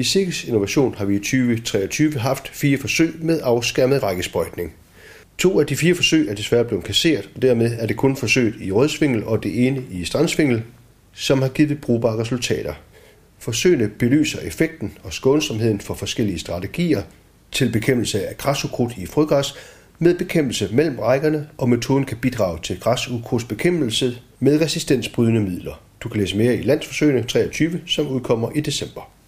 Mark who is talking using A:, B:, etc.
A: I Sikkes Innovation har vi i 2023 haft fire forsøg med afskærmet rækkesprøjtning. To af de fire forsøg er desværre blevet kasseret, og dermed er det kun forsøget i Rødsvingel og det ene i Strandsvingel, som har givet brugbare resultater. Forsøgene belyser effekten og skånsomheden for forskellige strategier til bekæmpelse af græsukrudt i frøgræs med bekæmpelse mellem rækkerne, og metoden kan bidrage til græsukrudtsbekæmpelse med resistensbrydende midler. Du kan læse mere i Landsforsøgene 23, som udkommer i december.